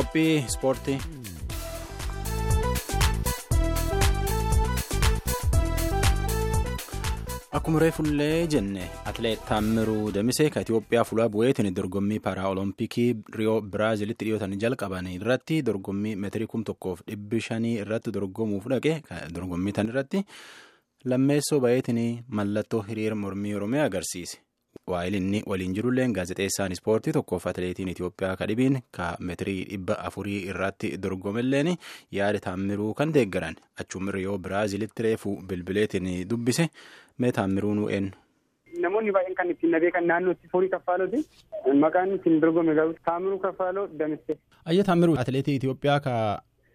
Qophii ispoortii. Akkuma reefullee jenne atileet Taammiruu Damisee kan Itoophiyaa fuula bu'eetiin dorgommii paaraalompikii Riyoo Biraazilitti dhiyootan jalqaban irratti dorgommii meetirii kum tokkoof dhibbi shanii irratti dorgomuuf dhaqe dorgommii tan irratti lammeessoo baay'eetiin mallattoo hiriira mormii Oromiyaa agarsiise. Waa'il inni waliin jirulleen gaazexeessaan ispoortii tokkoof atileetiin Itoophiyaa kadhibiin ka meetirii dhibba afurii irratti dorgomelleen yaada Taammiruu kan deeggaran achuma Riyoo Biraazilitti reefu bilbileetiin dubbise. Mee Taammiruu nu eenyu? Namoonni baay'een kan ittiin nabee kan naannootti furii kaffaalooti. Maqaan ittiin dorgome garuu Taamiruu Kaffaaloo Damisse. Ayya Taamiruu atileetii Itoophiyaa ka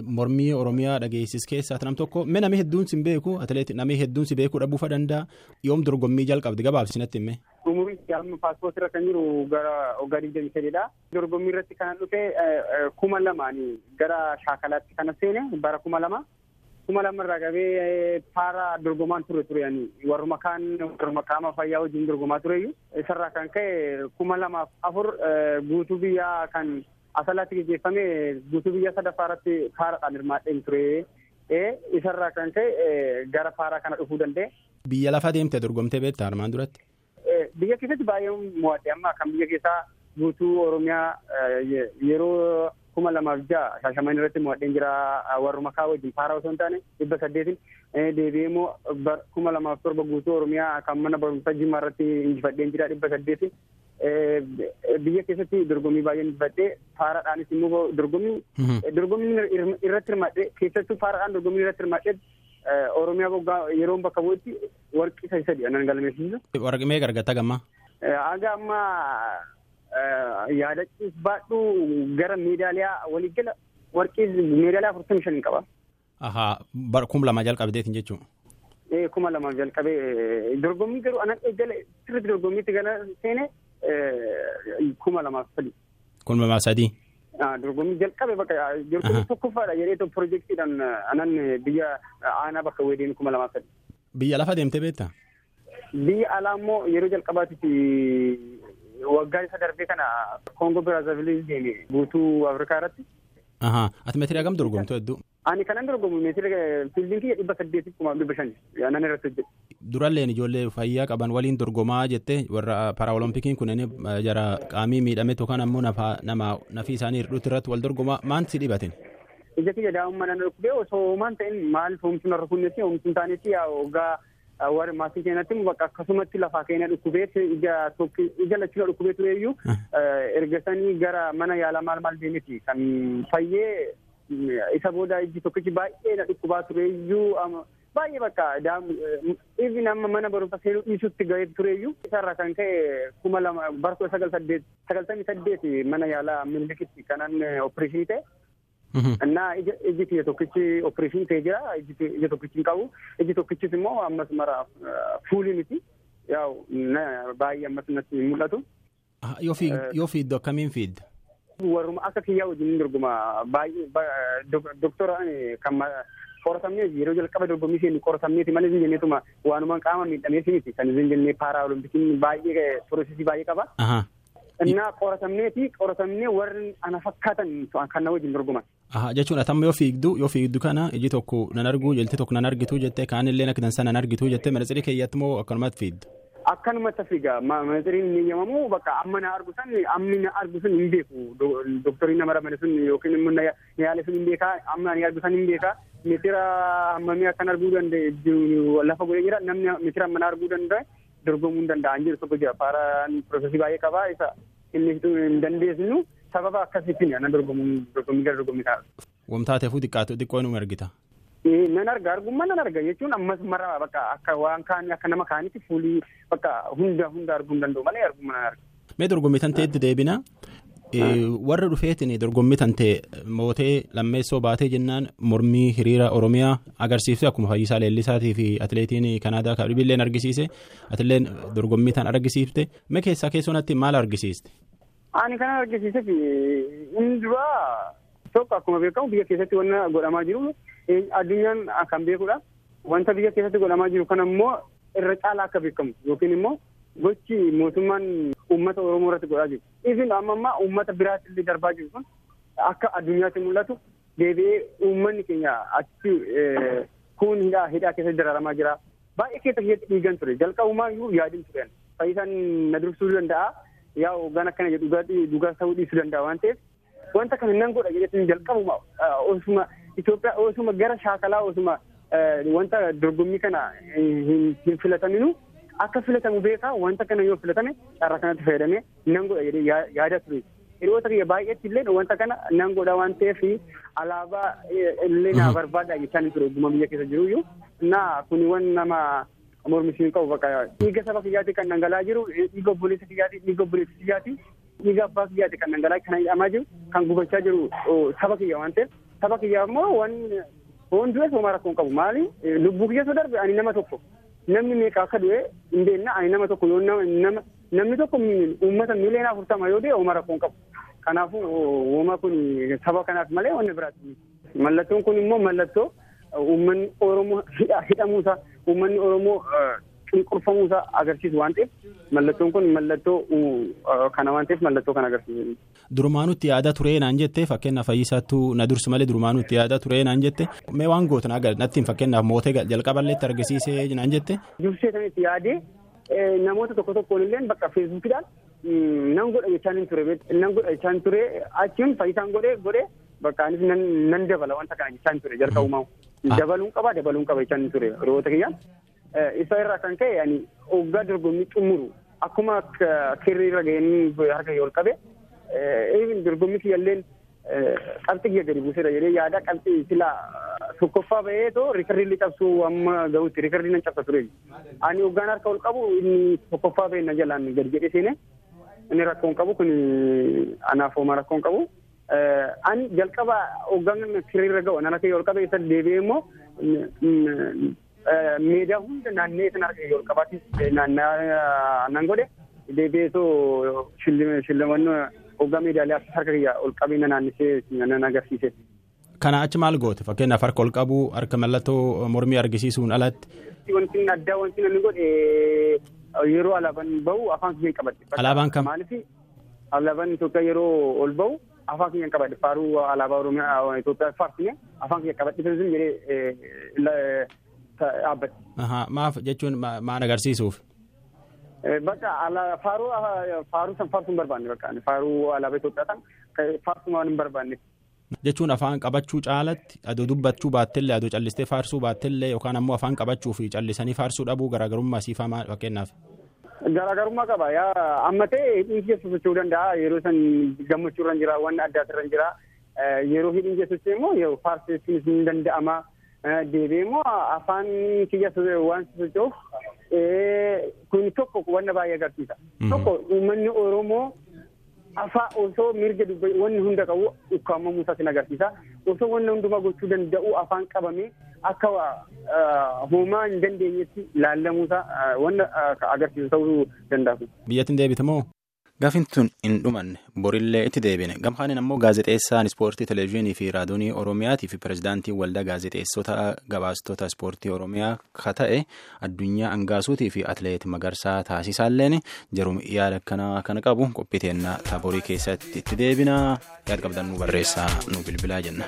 mormii Oromiyaa dhageessis keessaa nam tokko mee namni hedduun si beeku atileetii namni hedduun si beekuu dhabuufa danda'a yoom dorgommii jalqabdi gabaabsinatti himee. Amma paaspoortii irra kan jiru gara waggaa digdamii sadiidha. Dorgommii irratti kan dhufe kuma lamaanii gara shaakalaatti kana seene bara kuma lama. kuma lamarraa qabee paara dorgomaan ture tureyanii warruma kaan warruma qaama fayyaa wajjin dorgomaa tureyyuu isarraa kan ka'e kuma lamaaf afur guutuu biyyaa kan asalaatti gaggeeffame guutuu biyya sadaffaa irratti paaraadhaan hirmaadheen ture isarraa kan ka'e gara paaraa kana dhufuu danda'e. Biyya lafa deemte dorgomtee beektaa armaan duratti? Biyya keessatti baay'ee mo'adhe amma kan biyya keessaa guutuu Oromiyaa yeroo. kuma lamaaf ja'a. Shaashaman irratti mo'adheen jira. Warruma kaa wajjin paaraa osoo hin taane dhibba saddeetin deebi'ee immoo kuma lamaaf torba guutuu oromiyaa kan mana barumsaa jimmaa irratti injifadheen jira dhibba saddeetin biyya keessatti dorgommii baay'een injifadhee paaraadhaanis immoo dorgommii dorgommii irratti hirmaadhee keessattuu paaraadhaan dorgommii irratti hirmaadhee oromiyaa waggaa yeroo bakka bu'etti warqii sadi sadi anan galmeessisu. Warqii mee gargatta gammaa? Haga ammaa yaadachuuf baadhu gara meedaaliyaa walii gala warqii meedaaliyaa afurtamii shanii qaba. Ahaa kuma lama jalqabdeetiin jechuun. Ee kuma lama jalqabee dorgommii garuu anan eegale sirriitti dorgommiitti gala seene kuma lamaaf sadi. Kuma lamaaf sadii. Dorgommii jalqabe bakka dorgommii tokkoffaadha jedhee pirojektiidhaan anan biyya aanaa bakka weedeen kuma lamaaf sadi. Biyya lafa deemtee beektaa? Biyya alaa immoo yeroo jalqabaatitti waggaa isa darbee kana Koongoo Biraazaaviilii deeme guutuu Afrikaa irratti. Ahaa ati meetirii hagam dorgomtu hedduu? Ani kanan dorgomu fiildiin kiyya dhibba saddeetii kuma dhibba shani nan irratti hojjetu. Duralleen ijoollee fayyaa qaban waliin dorgomaa jette warra paaraolimpikiin kunneen jara qaamii miidhame tokko ammoo nafii isaanii hir'uutti irratti wal dorgomaa maan si dhibatin? Ija kiyya daa'imman nan dhukkubee osoo maan ta'in maal hoomsuun har'a kunnetti hoomsuun taanetti waggaa warri maatii keenyatti bakka akkasumatti lafaa keenya dhukkubee ija ija lachuu dhukkubee tureeyyuu ergasanii gara mana yaalaa maal maal deemeti kan fayyee isa booda iji tokkichi baay'ee na dhukkubaa tureeyyuu baay'ee bakka even amma mana barumsa seenuu dhiisutti ga'ee tureeyyuu isarraa kan ka'e kuma lama bara sagal saddeet sagaltamii saddeet mana yaalaa milikitti kanan opereeshinii ta'e. Innaa iji kiyya tokkichi opereeshinii ta'ee jira ija tokkichi hin qabu iji tokkichis immoo ammas mara fuulii miti yaa'u baay'ee ammas natti mul'atu. Yoo fiiddu akkamiin fiidda? Warruma akka kiyyaa wajjin dorgoma baay'ee doktora kan qoratamnee yeroo jalqaba dorgommii isheen qoratamneeti malee hin jenneetuma waanuma qaama miidhameeti miti kan hin jennee paaraa olimpikiin baay'ee piroosesii baay'ee qaba. Innaa qoratamneeti qoratamnee warri ana fakkaatan kan wajjin dorgoman. Aha jechuun atamma yoo fiigdu yoo fiigdu kana iji tokko nan argu jalti tokko nan argitu jettee kaanillee akka dansa nan argitu jettee manatsirii keeyyatti moo akkanumatti fiigdu? Akkanumatti fiiga manaziriin ni eeyyamamu bakka amma na argu san ammi na argu sun hin beeku. Doktoriin nama ramade sun yookiin immoo yaale sun hin beekaa amma ni argu san hin beekaa. Meetira hammamii akkan arguu danda'e lafa godhee jira. Namni meetira amma na arguu danda'e dorgomuu hin danda'an jiru tokko jira. Paaraan piroosesii baay'ee qabaa. Isa inni hin dandeessinu sababa akkasiitiin ana dorgomuun dorgommii gara dorgommii ta'a. Wamtaateefuu xiqqaatu xiqqoo inni argita. Nan arga argummaa nan arga jechuun ammas mara bakka akka waan kaanii akka nama kaanitti fuulii bakka hunda hunda arguu hin danda'u malee argummaa nan arga. Mee dorgommii tan ta'etti deebina? Warra dhufeetiin dorgommii tan ta'e mootee lammeessoo baatee jennaan mormii hiriira Oromiyaa agarsiifte akkuma Fayyisaa Leellisaatii fi atileetiin Kanaadaa Kaadhibilleen argisiise. Atileen dorgommii tan argisiifte. Mee keessaa keessumatti maal argisiiste? Ani kan argisiise inni duraa tokko akkuma beekamu biyya keessatti wanna godhamaa jiru addunyaan kan beekudha. Wanta biyya keessatti godhamaa jiru kana immoo irra caalaa akka beekamu yookiin immoo gochi mootummaan uummata Oromoo irratti godhaa jiru. Isin amma ammaa uummata biraatti darbaa jiru kun akka addunyaatti mul'atu deebi'ee uummanni keenya achi kun hidhaa hidhaa keessatti dararamaa jira. Baay'ee keessa keessatti dhiigan ture jalqabumaa iyyuu yaadin turan fayyisaan na dursuu danda'a yaa hoggaan akkana jedhu dhugaa ta'uu dhiisuu danda'a waan ta'eef wanta kana nan godha jedhetin jalqabuma osuma Itoophiyaa osuma gara shaakalaa osuma wanta dorgommii kana hin filataminu akka filatamu beekaa wanta kana yoo filatame carraa kanatti fayyadamee nan godha jedhee yaada ture. Hiriyoota kiyya baay'eetti illee wanta kana nan godha waan ta'eef alaabaa illee naa barbaada jechaan ture ogguma biyya keessa jiru iyyuu. Naa kuni waan nama mormisiin qabu bakka dhiiga saba kiyyaati kan dhangala'aa jiru dhiiga obboleessa kiyyaati dhiiga obboleessa kiyyaati dhiiga abbaa kiyyaati kan dhangala'aa kan hidhamaa jiru kan gubachaa jiru saba kiyya waan ta'eef saba kiyya immoo waan foon du'e sooma rakkoon qabu. Maali? Lubbuu kiyya soo darbe ani nama tokko. Namni meeqa akka du'e hin beekna ani nama tokko yoo nama namni tokko uummata miliyoona afurtama yoo du'e sooma rakkoon qabu. Kanaafuu wooma kun saba kanaaf malee wanni biraati mallattoon kun immoo mallattoo uummanni oromoo hidhamuusaa uummanni oromoo cunqurfamuusaa agarsiisu waan ta'eef mallattoon kun mallattoo kana waan ta'eef mallattoo kana agarsiisu. Durumaanutti yaada turee naan jette. Fakkeenyaaf fayyisaattuu na dursi malee durumaanutti yaada turee naan jette. Mee waan gootan agar nattiin fakkeenyaaf mootee jalqaballeetti argisiisee naan jette. Dursee sanitti yaadee namoota tokko tokkoon illee bakka feesbuukidhaan nan godha jechaan hin ture. Nan godha jechaan ture. Achiin fayyisaan godhee godhee bakka anis nan dabala wanta kana jechaan ture. Jalqabumaa dabaluun qaba dabaluun qaba jechaan ture. Roota kiyyaan. Isa irraa kan ka'e ani hoggaa dorgommii xumuru akkuma kirrii irra ga'een harka ol qabe dorgommii kiyyalleen qabxii kiyya gadi buuseera jedhee yaada qabxii sila tokkoffaa ba'ee too rikarrii cabsuu amma ga'utti rikarrii nan cabsa ture ani hoggaan harka ol qabu inni tokkoffaa ba'e na jalaan gadi jedhee seene inni rakkoon qabu kun anaaf homaa rakkoon qabu. Ani jalqaba hoggaan kirrii irra ga'u nan harka ol qabe isa deebi'ee immoo meedaa hunda naannee sana harka ol qabaatti nan godhe deebi'eetoo shillamannoo hoggaa meedaaliyaa harka kiyya ol qabee na naannisee nan agarsiise. Kana achi maal goote fakkeenyaaf harka ol qabuu harka mallattoo mormii argisiisuun alatti. Wanti addaa wanti namni godhe yeroo alaabaan bahu afaan kiyya hin qabadhe. Alaabaan kam? Maaliif alaabaan Itoophiyaa yeroo ol bahu afaan kiyya hin qabadhe faaruu alaabaa Oromiyaa Itoophiyaa faarsine afaan kiyya jedhee dhaabbate. Maaf jechuun maal agarsiisuuf? Bakka faaruu faaruu san faarsuu hin barbaanne bakka faaruu alaabaa Itoophiyaa san faarsuu waan hin barbaanne. Jechuun afaan qabachuu caalatti aduu dubbachuu baattellee aduu callistee faarsuu baattellee yookaan ammoo afaan qabachuu fi callisanii faarsuu dhabuu garaagarummaa siifaa maal fakkeenyaaf. Garaagarummaa qaba yaa amma ta'e hidhiin keessa socho'uu danda'a yeroo san gammachuu irra jira waan addaas irra jira yeroo hidhiin keessa socho'u immoo faarseessuun hin danda'ama. Deebi'ee immoo afaan kiyya waan socho'uuf kun tokko wanna baay'ee agarsiisa. Tokko uummanni Oromoo afaa osoo mirga dubbatu wanni hunda qabu ukkaamamuu isaatiin agarsiisa. Osoo wanna hundumaa gochuu danda'u afaan qabamee akka homaa hin dandeenyetti laallamuusaa wanna agarsiisu ta'uu danda'a. Biyyattiin deebite moo? Gaafin tun hin dhumanne borillee itti deebine gamkaanin ammoo gaazexeessaan ispoortii televezyiinii fi raadiyoonii oromiyaatii fi pirezidaantii waldaa gaazexeessota gabaastota ispoortii oromiyaa ka ta'e addunyaa angaasuutii fi atleet magarsaa taasisaalleen jarum yaada akkanaa kana qabu qophii teennaa taaborii keessatti itti deebina yaad qabdan nu barreessaa nu bilbilaa jenna.